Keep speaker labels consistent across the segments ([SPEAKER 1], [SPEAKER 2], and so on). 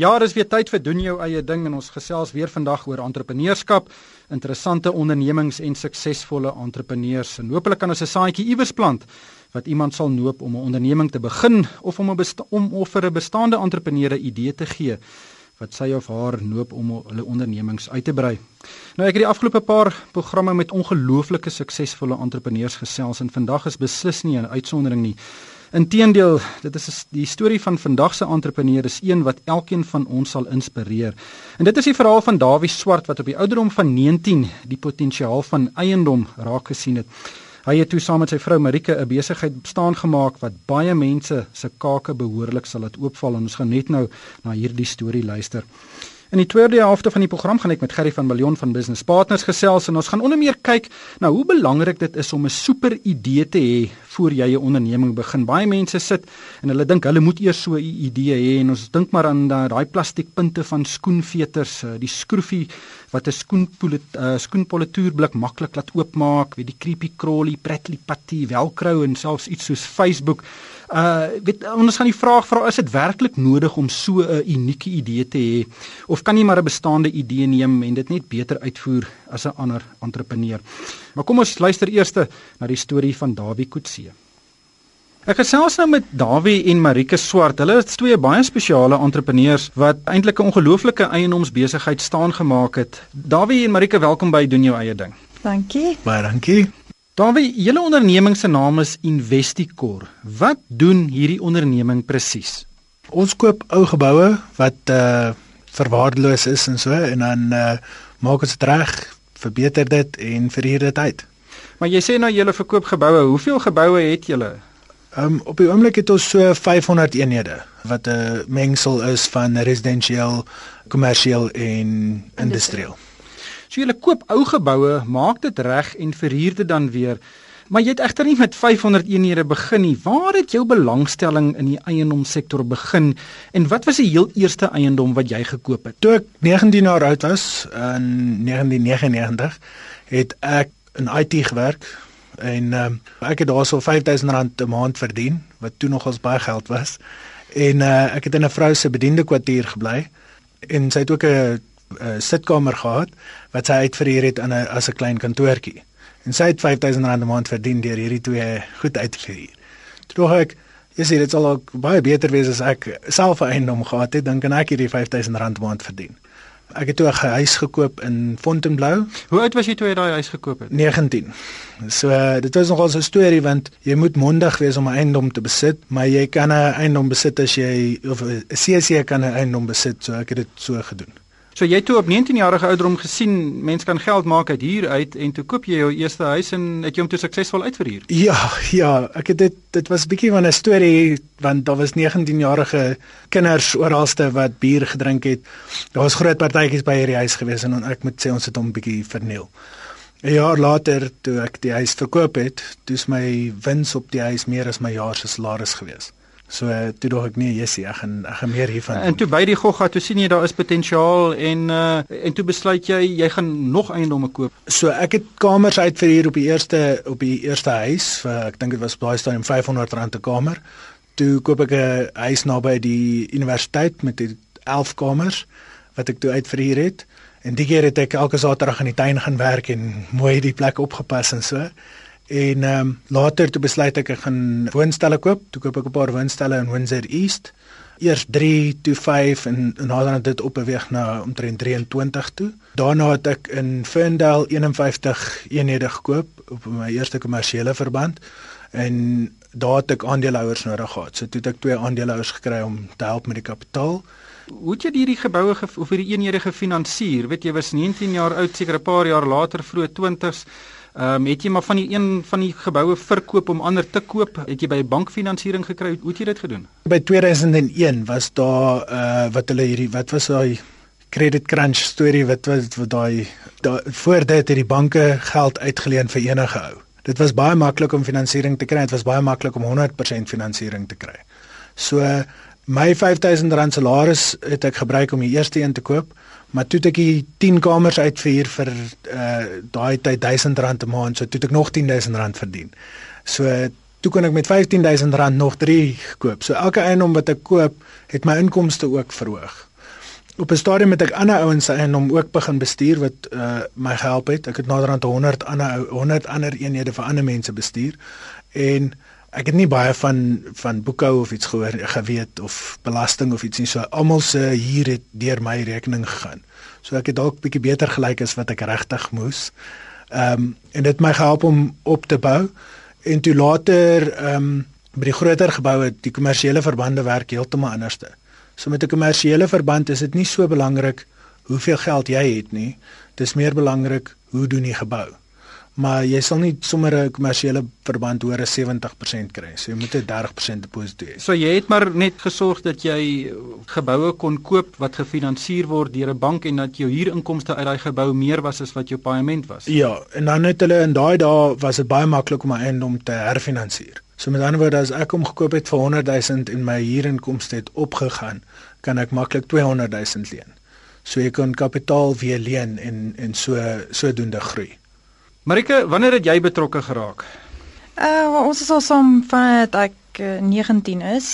[SPEAKER 1] Ja, dis weer tyd vir doen jou eie ding en ons gesels weer vandag oor entrepreneurskap, interessante ondernemings en suksesvolle entrepreneurs. En hopelik kan ons 'n saadjie iewers plant wat iemand sal noop om 'n onderneming te begin of om 'n om of vir 'n bestaande entrepreneur 'n idee te gee wat sy of haar noop om hulle ondernemings uit te brei. Nou ek het die afgelope paar programme met ongelooflike suksesvolle entrepreneurs gesels en vandag is beslis nie 'n uitsondering nie. Inteendeel, dit is die storie van vandag se entrepreneur is een wat elkeen van ons sal inspireer. En dit is die verhaal van Dawie Swart wat op die ouderdom van 19 die potensiaal van eiendom raak gesien het. Hy het toe saam met sy vrou Marike 'n besigheid bestaan gemaak wat baie mense se kake behoorlik sal laat oopval en ons gaan net nou na hierdie storie luister. In die tweede helfte van die program gaan ek met Gerry van Billion van Business Partners gesels en ons gaan onder meer kyk na hoe belangrik dit is om 'n super idee te hê voor jy 'n onderneming begin. Baie mense sit en hulle dink hulle moet eers so 'n idee hê en ons dink maar aan daai plastiekpunte van skoenveters, eh, die skroefie wat 'n skoenpolet uh, skoenpolituurblik maklik laat oopmaak, weet die creepy crawly, prattly patty, velcro en selfs iets soos Facebook. Uh weet ons gaan die vraag vra is dit werklik nodig om so 'n unieke idee te hê of kan jy maar 'n bestaande idee neem en dit net beter uitvoer as 'n ander entrepreneur? Maar kom ons luister eers na die storie van Dawie Kutse. Ek gesels nou met Dawie en Marike Swart. Hulle is twee baie spesiale entrepreneurs wat eintlik 'n ongelooflike eiendomsbesigheid staan gemaak het. Dawie en Marike, welkom by doen jou eie ding.
[SPEAKER 2] Dankie.
[SPEAKER 3] Baie dankie.
[SPEAKER 1] Dawie, julle onderneming se naam is Investicor. Wat doen hierdie onderneming presies?
[SPEAKER 3] Ons koop ou geboue wat uh verwaardeloos is en so en dan uh maak ons dit reg, verbeter dit en verhuur dit uit.
[SPEAKER 1] Maar jy sê nou julle verkoop geboue. Hoeveel geboue het julle?
[SPEAKER 3] Um op die oomblik het ons so 500 eenhede wat 'n mengsel is van residensieel, kommersieel en industrieel.
[SPEAKER 1] So jy koop ou geboue, maak dit reg en verhuur dit dan weer. Maar jy het egter nie met 500 eenhede begin nie. Waar het jou belangstelling in die eiendomssektor begin en wat was die heel eerste eiendom wat jy gekoop het?
[SPEAKER 3] Toe ek 19 jaar oud was in 1999, het ek in IT gewerk en um, ek het daarso R5000 'n maand verdien wat toe nogals baie geld was. En uh, ek het in 'n vrou se bediende kwartier gebly en sy het ook 'n uh, sitkamer gehad wat sy uitverhuur het aan 'n as 'n klein kantoortjie. En sy het R5000 'n maand verdien deur hierdie twee goed uit te verhuur. Toe dink ek, jy sê dit sal ook baie beter wees as ek self 'n eiendom gehad het, dan kan ek hierdie R5000 'n maand verdien. Ek het toe 'n huis gekoop in Fontainebleau.
[SPEAKER 1] Hoe oud was jy toe jy daai huis gekoop het?
[SPEAKER 3] 19. So uh, dit was nogal so 'n storie want jy moet mondig wees om 'n eiendom te besit, maar jy kan 'n eiendom besit as jy of 'n CC kan 'n eiendom besit, so ek het dit so gedoen.
[SPEAKER 1] So jy toe op 19 jarige ouderdom gesien mense kan geld maak uit huur uit en toe koop jy jou eerste huis en het jy hom toe suksesvol uitverhuur?
[SPEAKER 3] Ja, ja, ek het dit dit was 'n bietjie van 'n storie want daar was 19 jarige kinders oralste wat bier gedrink het. Daar was groot partytjies by hierdie huis gewees en ek moet sê ons het hom bietjie verniel. 'n Jaar later toe ek die huis verkoop het, toets my wins op die huis meer as my jaar se salaris gewees. So toe dog ek nee, Jessie, ek gaan ek gaan meer hiervan.
[SPEAKER 1] En toe by die gogga, toe sien jy daar is potensiaal en uh en toe besluit jy jy gaan nog eiendomme koop.
[SPEAKER 3] So ek het kamers uit vir hier op die eerste op die eerste huis, vir, ek dink dit was baie staan om R500 'n kamer. Toe koop ek 'n huis naby die universiteit met die 11 kamers wat ek toe uit vir hier het. En die keer het ek elke Saterdag in die tuin gaan werk en mooi die plek opgepas en so. En ehm um, later toe besluit ek ek gaan woonstelle koop. Toe koop ek 'n paar woonstelle in Windsor East. Eers 3 toe 5 en nader het dit opbeweeg na omtrent 23 toe. Daarna het ek in Ferndale 51 eenhede gekoop op my eerste kommersiële verband en daar het ek aandeelhouers nodig gehad. So toe het ek twee aandeelhouers gekry om te help met die kapitaal.
[SPEAKER 1] Hoe het jy hierdie geboue of hierdie eenhede gefinansier? Weet jy was 19 jaar oud, seker 'n paar jaar later, vroeg 20s. Ehm um, het jy maar van die een van die geboue verkoop om ander te koop? Het jy by bankfinansiering gekry? Hoe het jy dit gedoen?
[SPEAKER 3] By 2001 was daar uh wat hulle hierdie wat was daai credit crunch storie wat wat, wat daai da, voor dit het die banke geld uitgeleen vir enige ou. Dit was baie maklik om finansiering te kry. Dit was baie maklik om 100% finansiering te kry. So my R5000 salaris het ek gebruik om die eerste een te koop maar toe ek die 10 kamers uitvier vir uh daai tyd R1000 'n maand, so toe ek nog R10000 verdien. So toe kon ek met R15000 nog 3 koop. So elke eiendom wat ek koop, het my inkomste ook verhoog. op 'n stadium het ek ander ouens en hom ook begin bestuur wat uh, my gehelp het. Ek het naderhand 100 ander 100 ander eenhede vir ander mense bestuur en ek het nie baie van van boekhou of iets gehoor geweet of belasting of iets nie. So almal se hier het deur my rekening gegaan. So ek het dalk bietjie beter gelyk as wat ek regtig moes. Ehm um, en dit my gehelp om op te bou en toe later ehm um, by die groter geboue die kommersiële verbande werk heeltemal anderste. So met 'n kommersiële verband is dit nie so belangrik hoeveel geld jy het nie. Dis meer belangrik hoe doen jy gebou. Maar jy sal nie sommer 'n kommersiële verband hoor 'n 70% kry. So jy moet 'n 30% deposito hê.
[SPEAKER 1] So jy het maar net gesorg dat jy geboue kon koop wat gefinansier word deur 'n bank en dat jou huurinkomste uit daai gebou meer was as wat jou paaiement was.
[SPEAKER 3] Ja, en dan het hulle in daai dae was dit baie maklik om my eiendom te herfinansier. So met ander woorde as ek hom gekoop het vir 100 000 en my huurinkomste het opgegaan, kan ek maklik 200 000 leen. So jy kan kapitaal weer leen en en so sodoende groei.
[SPEAKER 1] Marike, wanneer het jy betrokke geraak?
[SPEAKER 2] Uh ons is al saam van dat ek uh, 19 is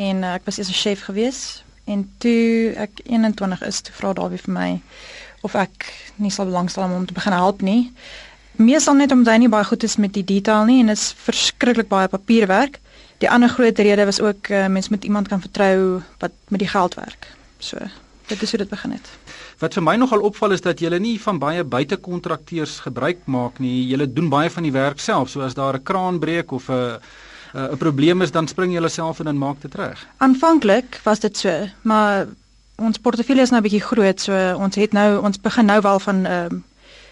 [SPEAKER 2] en uh, ek was eers 'n chef gewees en toe ek 21 is, toe vra Dawie vir my of ek nie sal belangstel om hom te begin help nie. Meestal net omdat hy nie baie goed is met die detail nie en dit is verskriklik baie papierwerk. Die ander groot rede was ook uh, mens moet iemand kan vertrou wat met die geld werk. So, dit is hoe dit begin het.
[SPEAKER 1] Wat vir my nogal opval is dat julle nie van baie buitekontrakteurs gebruik maak nie. Julle doen baie van die werk self. So as daar 'n kraan breek of 'n 'n probleem is, dan spring julle self in en maak dit reg.
[SPEAKER 2] Aanvanklik was dit so, maar ons portefeulje is nou 'n bietjie groot, so ons het nou ons begin nou wel van ehm uh,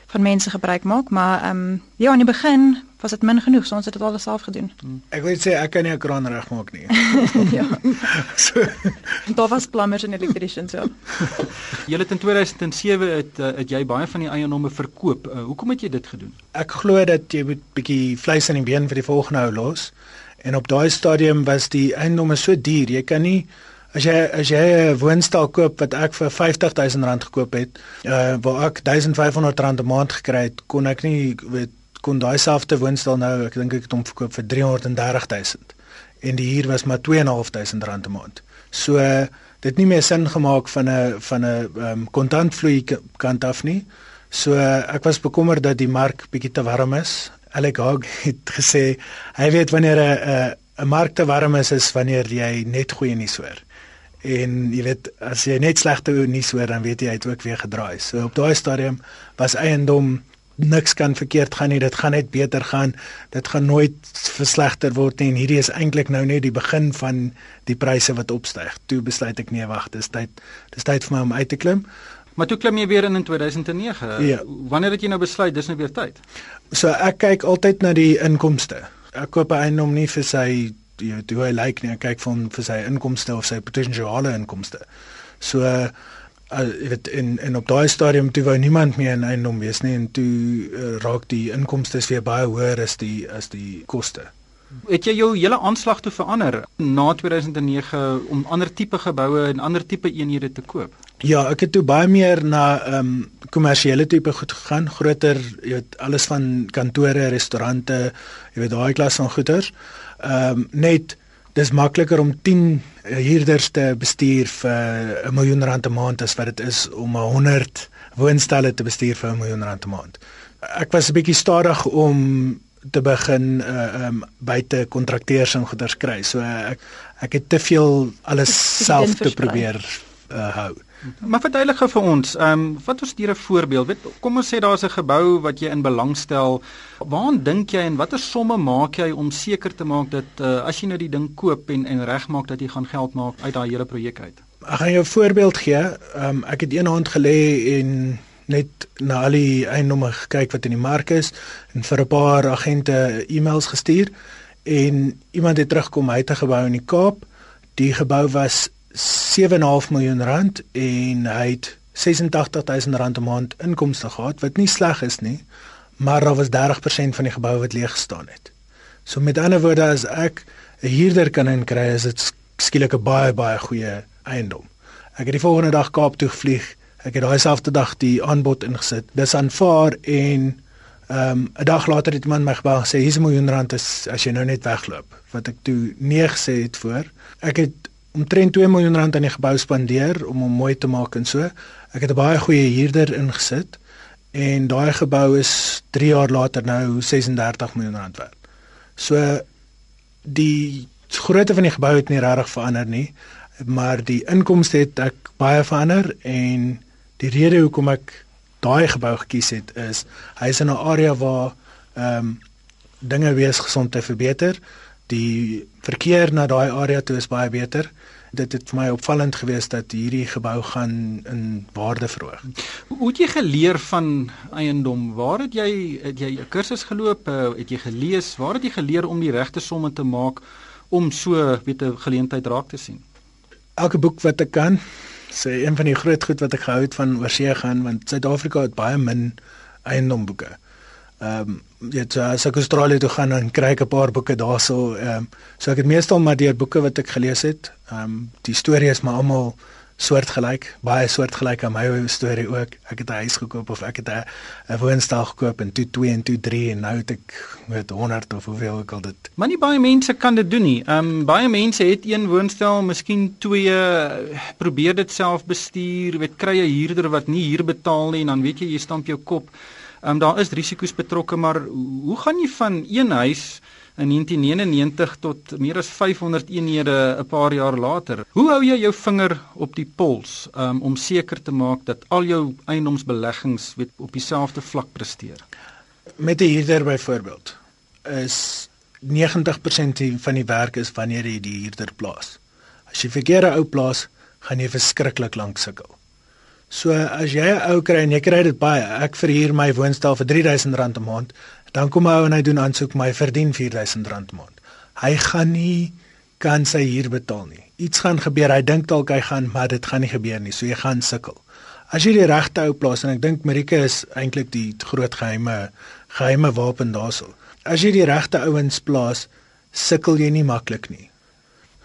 [SPEAKER 2] van mense gebruik maak, maar ehm um, ja, in die begin was dit min genoeg, so ons het dit alles self gedoen.
[SPEAKER 3] Hmm. Ek wil sê ek kan nie 'n kraan regmaak nie.
[SPEAKER 2] ja. so daar was plumbers en electricians so.
[SPEAKER 1] jy het in 2007 het, uh, het jy baie van die eiendomme verkoop. Uh, hoekom het jy dit gedoen?
[SPEAKER 3] Ek glo dat jy moet bietjie vleis in die been vir die volgende ou los. En op daai stadium was die eiendomme so duur, jy kan nie As jy as jy 'n woonstel koop wat ek vir R50000 gekoop het, uh waar ek R1500 'n maand gekry het, kon ek nie weet kon daai selfde woonstel nou, ek dink ek het hom verkoop vir R330000 en die huur was maar R2500 'n maand. So dit nie meer sin gemaak van 'n van 'n um, kontantvloei kant af nie. So ek was bekommerd dat die mark bietjie te warm is. Alec Hogg het gesê hy weet wanneer 'n 'n mark te warm is is wanneer jy net goeie nuus hoor en jy weet as jy net slegte nuus hoor dan weet jy hy het ook weer gedraai. So op daai stadium was eiendom niks kan verkeerd gaan nie. Dit gaan net beter gaan. Dit gaan nooit verslegter word nie en hierdie is eintlik nou net die begin van die pryse wat opstyg. Toe besluit ek nee wag, dis tyd dis tyd vir my om uit te klim.
[SPEAKER 1] Maar toe klim jy weer in in 2009. Ja. Wanneer het jy nou besluit dis nou weer tyd?
[SPEAKER 3] So ek kyk altyd na die inkomste. Ek koop 'n eiendom nie vir sy jy hoe hy lyk nie, kyk van vir sy inkomste of sy potensiale inkomste. So uh jy weet in in op daai stadium toe wou niemand meer in eiendom wees nie en toe uh, raak die inkomste weer baie hoër as die as die koste.
[SPEAKER 1] Het jy jou hele aanslag toe verander na 2009 om ander tipe geboue en ander tipe eenhede te koop?
[SPEAKER 3] Ja, ek het toe baie meer na ehm um, kommersiële tipe goed gegaan, groter, jy weet alles van kantore, restaurante, jy weet daai klas van goeder ehm um, net dis makliker om 10 huurders te bestuur vir 'n miljoen rand 'n maand as wat dit is om 100 woonstelle te bestuur vir 'n miljoen rand 'n maand. Ek was 'n bietjie stadig om te begin uh um, buite kontrakteurs en goeders kry. So uh, ek ek het te veel alles self te probeer uh hou.
[SPEAKER 1] Maar verduidelik gou vir ons, ehm um, wat is hier 'n voorbeeld? Weet kom ons sê daar's 'n gebou wat jy in belang stel. Waaraan dink jy en watter somme maak jy om seker te maak dat uh, as jy nou die ding koop en en regmaak dat jy gaan geld maak uit daai hele projek uit?
[SPEAKER 3] Ek gaan jou 'n voorbeeld gee. Ehm um, ek het een hand gelê en net na al die eiendomme gekyk wat in die mark is en vir 'n paar agente e-mails gestuur en iemand het terugkom hy het 'n gebou in die Kaap. Die gebou was 7.5 miljoen rand en hy het 86000 rand 'n maand inkomste gehad wat nie sleg is nie, maar daar was 30% van die gebou wat leeg gestaan het. So met ander woorde as ek 'n huurder kan inkry, is dit skielik 'n baie baie goeie eiendom. Ek het die volgende dag Kaap toe gevlieg. Ek het daai selfde dag die aanbod ingesit. Dis aanvaar en ehm um, 'n dag later het iemand my gebel gesê hier's 'n miljoen rand as as jy nou net wegloop wat ek toe nee gesê het voor. Ek het omtrent 2 miljoen rand aan die gebou spandeer om hom mooi te maak en so. Ek het 'n baie goeie huurder ingesit en daai gebou is 3 jaar later nou 36 miljoen rand werd. So die grootte van die gebou het nie regtig verander nie, maar die inkomste het ek baie verander en die rede hoekom ek daai gebou gekies het is hy is in 'n area waar ehm um, dinge wees gesondheid verbeter. Die verkeer na daai area toe is baie beter. Dit het vir my opvallend gewees dat hierdie gebou gaan in waarde verhoog.
[SPEAKER 1] Hoe het jy geleer van eiendom? Waar het jy het jy 'n kursus geloop? Eh, het jy gelees? Waar het jy geleer om die regte somme te maak om so weet 'n geleentheid raak te sien?
[SPEAKER 3] Elke boek wat ek kan sê een van die groot goed wat ek gehou het van oorsee gaan want Suid-Afrika het baie min eiendomboeke. Ehm um, dit so, as ek Australië toe gaan dan kry ek 'n paar boeke daarso. Ehm um, so ek het meestal maar deur boeke wat ek gelees het. Ehm um, die storie is maar almal soortgelyk, baie soortgelyk aan my storie ook. Ek het 'n huis gekoop of ek het 'n woonstel gekoop en toe 2 en toe 3 en nou het ek met 100 of hoeveel ek al dit.
[SPEAKER 1] Maar nie baie mense kan dit doen nie. Ehm um, baie mense het een woonstel, miskien twee, probeer dit self bestuur, weet kry 'n huurder wat nie huur betaal nie en dan weet jy jy stamp jou kop. Ehm um, daar is risiko's betrokke, maar hoe gaan jy van een huis in 1999 tot meer as 500 eenhede 'n paar jaar later. Hoe hou jy jou vinger op die pols um, om seker te maak dat al jou eiendomsbeleggings weet op dieselfde vlak presteer?
[SPEAKER 3] Met 'n huurder byvoorbeeld is 90% van die werk is wanneer jy die huurder plaas. As jy verkeerde ou plaas, gaan jy verskriklik lank sukkel. So as jy 'n ou kry en jy kry dit baie, ek verhuur my woonstel vir R3000 'n maand, Dan kom hy en hy doen aansoek my verdien R4000 'n maand. Hy gaan nie kan sy huur betaal nie. Iets gaan gebeur. Hy dink dalk hy gaan, maar dit gaan nie gebeur nie. So jy gaan sukkel. As jy die regte ou plaas en ek dink Marika is eintlik die groot geheime geheime wapen daarso. As jy die regte ouens plaas, sukkel jy nie maklik nie.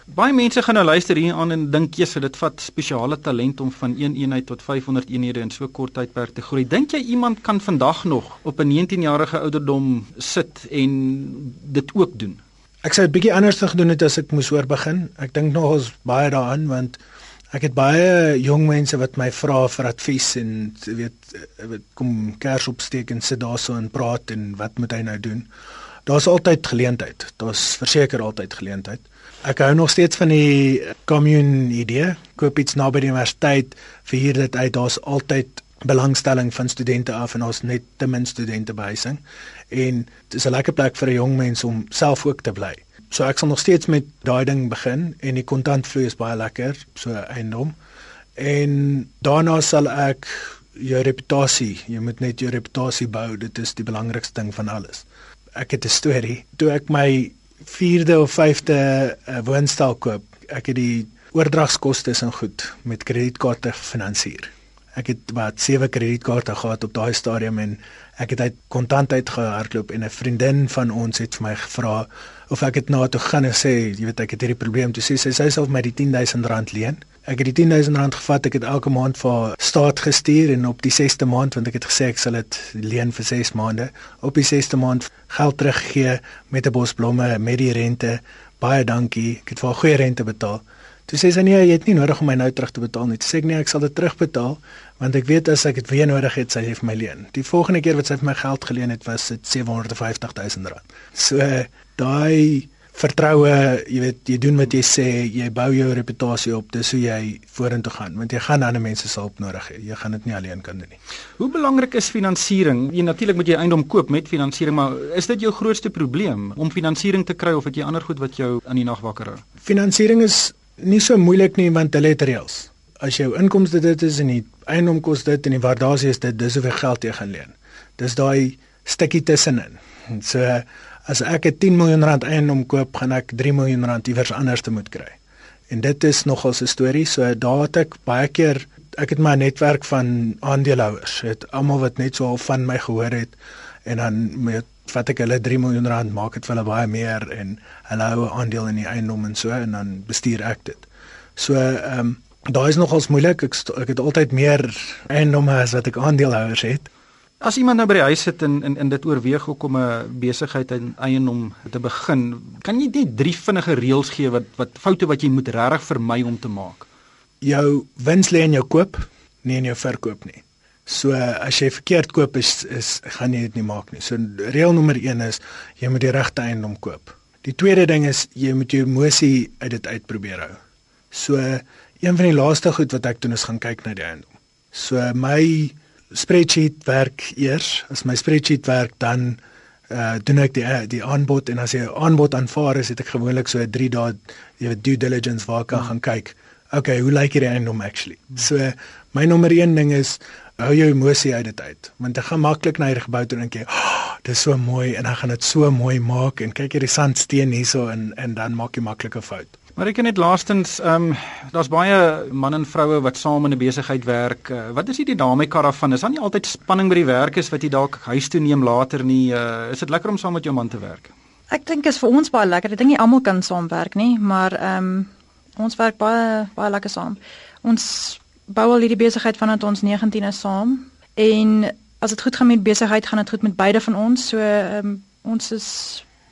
[SPEAKER 1] Baie mense gaan nou luister hier aan en dink jy dit vat spesiale talent om van 1 eenheid tot 500 eenhede in so kort tydperk te groei. Dink jy iemand kan vandag nog op 'n 19-jarige ouderdom sit en dit ook doen?
[SPEAKER 3] Ek sou dit bietjie anders gedoen het as ek moes oor begin. Ek dink nog ons baie daaraan want ek het baie jong mense wat my vra vir advies en weet weet kom kers opsteek en sit daarso en praat en wat moet hy nou doen? Daar's altyd geleentheid. Daar's verseker altyd geleentheid. Ek hou nog steeds van die commune idee. Koop iets naby die universiteit, verhuur dit uit. Daar's altyd belangstelling van studente af en ons net te min studente behuising. En dit is 'n lekker plek vir 'n jong mens om self ook te bly. So ek sal nog steeds met daai ding begin en die kontantvloei is baie lekker, so eiendom. En daarna sal ek jou reputasie, jy moet net jou reputasie bou. Dit is die belangrikste ding van alles. Ek het 'n storie. Toe ek my vierde of vyfde uh, woonstel koop, ek het die oordragskoste en goed met kredietkaarte gefinansier. Ek het wat sewe kredietkaarte gehad op daai stadium en ek het uit kontant uitgehardloop en 'n vriendin van ons het vir my gevra of ek dit na toe gaan en sê, jy weet ek het hierdie probleem, toe sê sy sy sal my die 10000 rand leen. Ek het die 10000 rand gevat, ek het elke maand vir staat gestuur en op die 6ste maand want ek het gesê ek sal dit leen vir 6 maande, op die 6ste maand geld teruggee met 'n bos blomme met die rente. Baie dankie. Ek het vir 'n goeie rente betaal. Toe sê sy nee, jy het nie nodig om my nou terug te betaal nie. Toe sê ek nee, ek sal dit terugbetaal want ek weet as ek dit weer nodig het, sy het vir my leen. Die volgende keer wat sy vir my geld geleen het, was dit 750 000 rand. So daai vertroue, jy weet, jy doen wat jy sê, jy bou jou reputasie op, dis hoe jy vorentoe gaan, want jy gaan ander mense se hulp nodig hê. Jy gaan dit nie alleen kan doen nie.
[SPEAKER 1] Hoe belangrik is finansiering? Jy natuurlik moet jy eiendom koop met finansiering, maar is dit jou grootste probleem om finansiering te kry of het jy ander goed wat jou in die nag wakker hou?
[SPEAKER 3] Finansiering is nie so moeilik nie want hulle het reëls. As jou inkomste dit is en die eiendom kos dit en die waardasie is dit, dis hoeveel geld jy gaan leen. Dis daai stukkie tussenin. So as ek 'n 10 miljoen rand eiendom koop, gaan ek 3 miljoen rand iewers anders te moet kry. En dit is nogal 'n storie, so daar het ek baie keer ek het my netwerk van aandeelhouers, het almal wat net so al van my gehoor het en dan met vat ek hulle 3 miljoen rand, maak dit vir hulle baie meer en hulle hou 'n aandeel in die eiendom en so en dan bestuur ek dit. So ehm um, daai is nogals moeilik. Ek ek het altyd meer eiendomme as wat ek aandeelhouers het.
[SPEAKER 1] As iemand nou by die huis sit en en, en dit oorweeg om 'n besigheid in eiendom te begin, kan jy net drie vinnige reëls gee wat wat foute wat jy moet regtig vermy om te maak?
[SPEAKER 3] Jou wins lê in jou koop, nie in jou verkoop nie. So as jy verkeerd koop is is gaan jy dit nie maak nie. So reël nommer 1 is jy moet die regte eiendom koop. Die tweede ding is jy moet jou emosie uit dit uitprobeer hou. So een van die laaste goed wat ek doen is gaan kyk na die eiendom. So my spreadsheet werk eers. As my spreadsheet werk dan uh doen ek die die aanbod en as jy aanbod aanvaar is, het ek gewoonlik so 'n 3 dae jy weet due diligence waar ek kan mm. gaan kyk. Okay, hoe lyk hierdie eiendom actually? Mm. So my nommer 1 ding is hou jou emosie uit dit uit. Want dit gaan maklik na hierdie gebou toe dink jy, oh, "Dis so mooi en dan gaan dit so mooi maak en kyk hierdie sandsteen hierso en en dan maak jy maklike fout."
[SPEAKER 1] Maar ek net laastens, ehm um, daar's baie man en vroue wat saam in 'n besigheid werk. Uh, wat is die dinamika daarvan? Is daar nie altyd spanning by die werk is wat jy dalk huis toe neem later nie? Uh, is dit lekker om saam met jou man te werk?
[SPEAKER 2] Ek dink is vir ons baie lekker. Ek dink nie almal kan saamwerk nie, maar ehm um, ons werk baie baie lekker saam. Ons bou al hierdie besigheid vanaf ons 19 is saam en as dit goed gaan met besigheid, gaan dit goed met beide van ons. So ehm um, ons is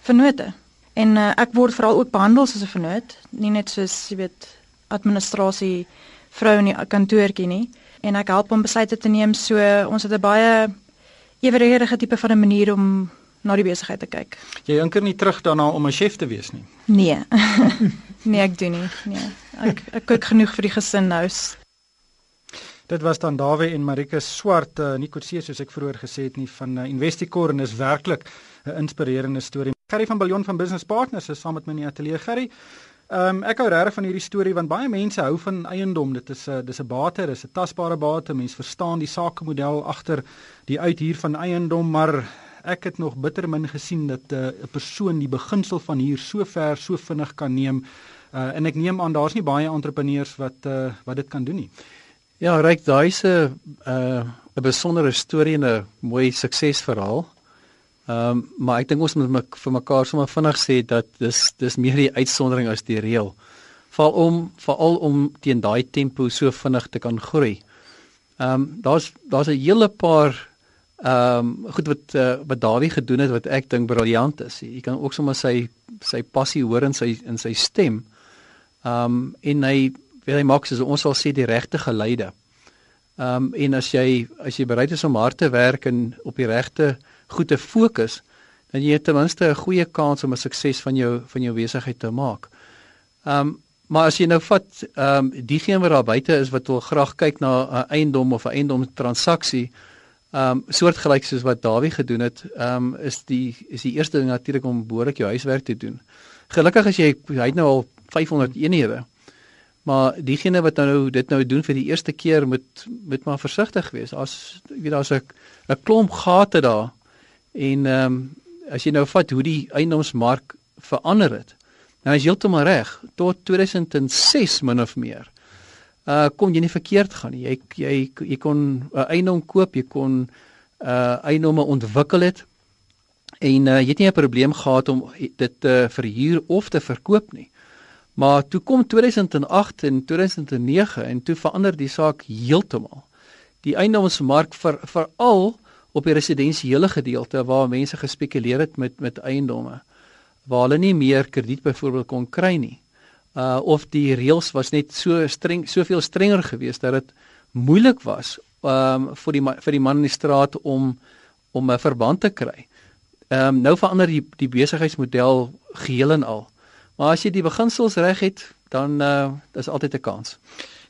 [SPEAKER 2] vennote. En uh, ek word veral ook behandel soos 'n vernoot, nie net soos jy weet administrasie vrou in die kantoortjie nie. En ek help hom besluite te neem so ons het 'n baie eweredige tipe van 'n manier om na die besigheid te kyk.
[SPEAKER 1] Jy hinker nie terug daarna om 'n chef te wees nie.
[SPEAKER 2] Nee. nee, ek doen nie. Nee. Ek ek kook genoeg vir die gesin nou.
[SPEAKER 1] Dit was dan Dawe en Marika Swart, uh, nie kort soos ek vroeër gesê het nie van uh, Investicor en is werklik 'n inspirerende storie. Gerry van Billion van Business Partners is saam met my in die ateljee Gerry. Ehm um, ek hou regtig van hierdie storie want baie mense hou van eiendom. Dit is 'n dis 'n bate, dis 'n tasbare bate. Mense verstaan die sakemodel agter die uithuur van eiendom, maar ek het nog bitter min gesien dat eh, 'n uh, persoon die beginsel van hier so ver so vinnig kan neem. Uh, en ek neem aan daar's nie baie entrepreneurs wat uh, wat dit kan doen nie.
[SPEAKER 4] Ja, reik daai se 'n 'n besondere storie en 'n mooi suksesverhaal. Ehm um, maar ek dink ons moet my, vir mekaar sommer vinnig sê dat dis dis meer die uitsondering as die reël. Val om veral om teen daai tempo so vinnig te kan groei. Ehm um, daar's daar's 'n hele paar ehm um, goed wat uh, wat Dawie gedoen het wat ek dink briljant is. Jy kan ook sommer sy sy passie hoor in sy in sy stem. Ehm um, en hy wil hy maak soos ons sal sê die regte geleide. Ehm um, en as jy as jy bereid is om hard te werk en op die regte goed te fokus, dan jy het ten minste 'n goeie kans om 'n sukses van jou van jou besigheid te maak. Ehm um, maar as jy nou vat ehm um, diegene wat daar buite is wat wil graag kyk na 'n eiendom of 'n eiendom transaksie, ehm um, soortgelyk soos wat Dawie gedoen het, ehm um, is die is die eerste ding natuurlik om behoorlik jou huiswerk te doen. Gelukkig as jy hy het nou al 500 eenhede. Maar diegene wat nou dit nou doen vir die eerste keer moet moet maar versigtig wees. Jy weet daar's 'n 'n klomp gate daar En ehm um, as jy nou vat hoe die eiendomsmark verander het. Nou is heeltemal reg tot 2006 min of meer. Uh kon jy nie verkeerd gaan nie. Jy jy jy kon 'n uh, eiendom koop, jy kon uh eiendomme ontwikkel het en uh, jy het nie 'n probleem gehad om dit te uh, verhuur of te verkoop nie. Maar toe kom 2008 en 2009 en toe verander die saak heeltemal. Die eiendomsmark vir veral op die residensiële gedeelte waar mense gespekuleer het met met eiendomme waar hulle nie meer krediet byvoorbeeld kon kry nie. Uh of die reëls was net so streng soveel strenger geweest dat dit moeilik was um vir die vir die man in die straat om om 'n verband te kry. Um nou verander die die besigheidsmodel geheel en al. Maar as jy die beginsels reg het, dan uh dis altyd 'n kans.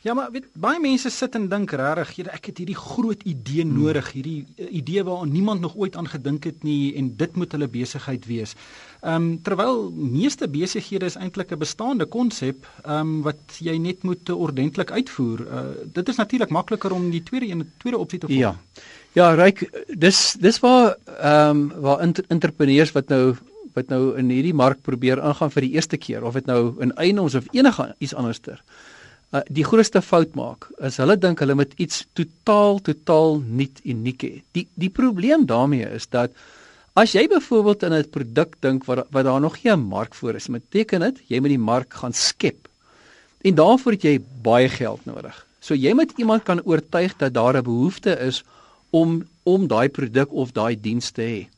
[SPEAKER 1] Ja, maar weet baie mense sit en dink regtig, ek het hierdie groot idee hmm. nodig, hierdie uh, idee waaraan niemand nog ooit aan gedink het nie en dit moet hulle besigheid wees. Ehm um, terwyl meeste besighede is eintlik 'n bestaande konsep, ehm um, wat jy net moet ordentlik uitvoer. Uh, dit is natuurlik makliker om die tweede een tweede opsie te volg.
[SPEAKER 4] Ja. Ja, ryk, dis dis waar ehm um, waar inter, entrepreneurs wat nou wat nou in hierdie mark probeer ingaan vir die eerste keer of dit nou in eienaars of enige iets anderster uh, die grootste fout maak is hulle dink hulle moet iets totaal totaal nuut uniek hê. Die die probleem daarmee is dat as jy byvoorbeeld in 'n produk dink wat wat daar nog geen mark voor is, beteken dit jy moet die mark gaan skep. En daarvoor het jy baie geld nodig. So jy moet iemand kan oortuig dat daar 'n behoefte is om om daai produk of daai diens te hê.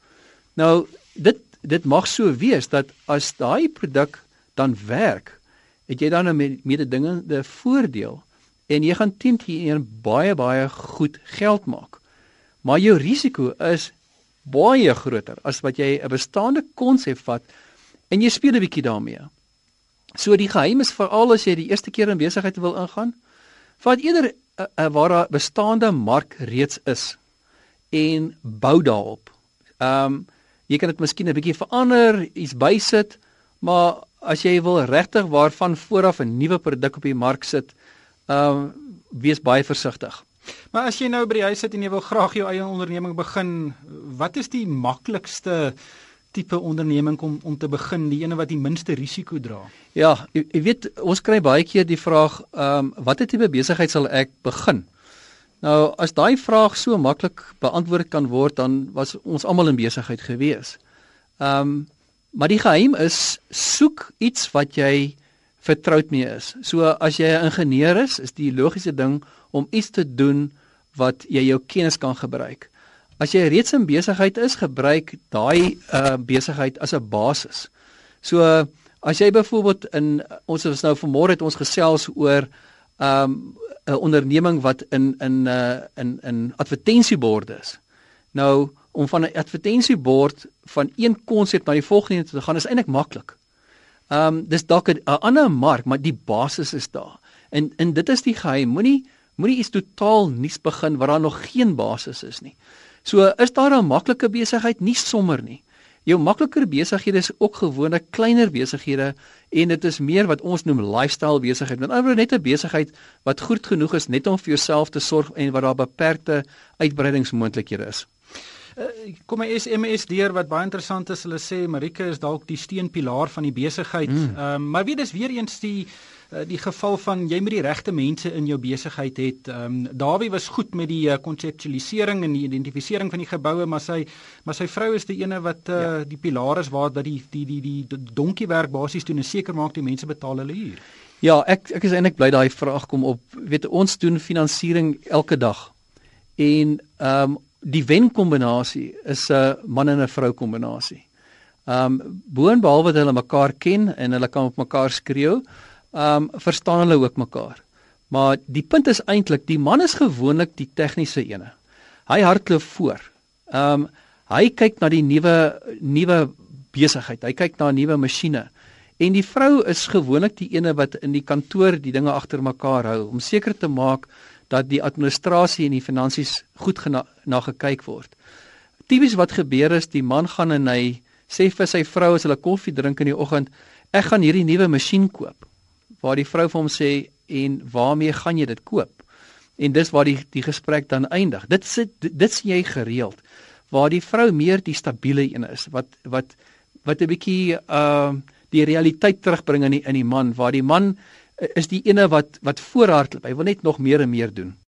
[SPEAKER 4] Nou dit dit mag so wees dat as daai produk dan werk, het jy dan 'n mededingende voordeel en jy gaan teen teen baie baie goed geld maak. Maar jou risiko is baie groter as wat jy 'n bestaande konsep vat en jy speel 'n bietjie daarmee. So die geheim is veral as jy die eerste keer in besigheid wil ingaan, vat eerder 'n uh, uh, waar 'n bestaande mark reeds is en bou daarop. Ehm um, jy kan dit miskien 'n bietjie verander, iets bysit, maar as jy wil regtig waarvan vooraf 'n nuwe produk op die mark sit, ehm um, wees baie versigtig.
[SPEAKER 1] Maar as jy nou by die huis sit en jy wil graag jou eie onderneming begin, wat is die maklikste tipe onderneming om om te begin, die ene wat die minste risiko dra?
[SPEAKER 4] Ja, jy, jy weet ons kry baie keer die vraag, ehm um, watter tipe besigheid sal ek begin? Nou, as daai vraag so maklik beantwoord kan word, dan was ons almal in besigheid gewees. Ehm um, maar die geheim is soek iets wat jy vertroud mee is. So as jy 'n ingenieur is, is die logiese ding om iets te doen wat jy jou kennis kan gebruik. As jy reeds in besigheid is, gebruik daai uh besigheid as 'n basis. So as jy byvoorbeeld in ons is nou vanmôre het ons gesels oor um 'n onderneming wat in in uh in in advertensieborde is. Nou om van 'n advertensiebord van een konsep na die volgende te gaan is eintlik maklik. Um, dis dalk 'n ander mark, maar die basis is daar. En en dit is die geheim. Moenie moenie iets totaal nuuts begin waar daar nog geen basis is nie. So is daar 'n maklike besigheid nie sommer nie. Jou makliker besighede is ook gewoonlik kleiner besighede en dit is meer wat ons noem lifestyle besigheid. Met ander woorde net 'n besigheid wat goed genoeg is net om vir jouself te sorg en waar daar beperkte uitbreidingsmoontlikhede is.
[SPEAKER 1] Uh, kom my SMS deur wat baie interessant is. Hulle sê Marike is dalk die steunpilaar van die besigheid. Mm. Ehm mm. um, maar weet dis weer eens die uh, die geval van jy moet die regte mense in jou besigheid hê. Ehm um, Dawie was goed met die konseptualisering uh, en die identifisering van die geboue, maar sy maar sy vrou is die ene wat uh, ja. die pilaar is waar dat die die die die, die donkiewerk basies doen en seker maak die mense betaal hulle huur.
[SPEAKER 4] Ja, ek ek is eintlik bly daai vraag kom op. Weet ons doen finansiering elke dag. En ehm um, die wen kombinasie is 'n man en 'n vrou kombinasie. Um boonbehalwe dat hulle mekaar ken en hulle kan op mekaar skreeu, um verstaan hulle ook mekaar. Maar die punt is eintlik die man is gewoonlik die tegniese ene. Hy hardloop voor. Um hy kyk na die nuwe nuwe besigheid. Hy kyk na 'n nuwe masjiene. En die vrou is gewoonlik die ene wat in die kantoor die dinge agter mekaar hou om seker te maak dat die administrasie en die finansies goed na gekyk word. Tipies wat gebeur is die man gaan en hy sê vir sy vrou as hulle koffie drink in die oggend, ek gaan hierdie nuwe masjien koop. Waar die vrou vir hom sê en waarmee gaan jy dit koop? En dis waar die die gesprek dan eindig. Dit sit dit sien jy gereeld waar die vrou meer die stabiele een is wat wat wat 'n bietjie uh die realiteit terugbring in die in die man waar die man is die ene wat wat voorhardloop. Hy wil net nog meer en meer doen.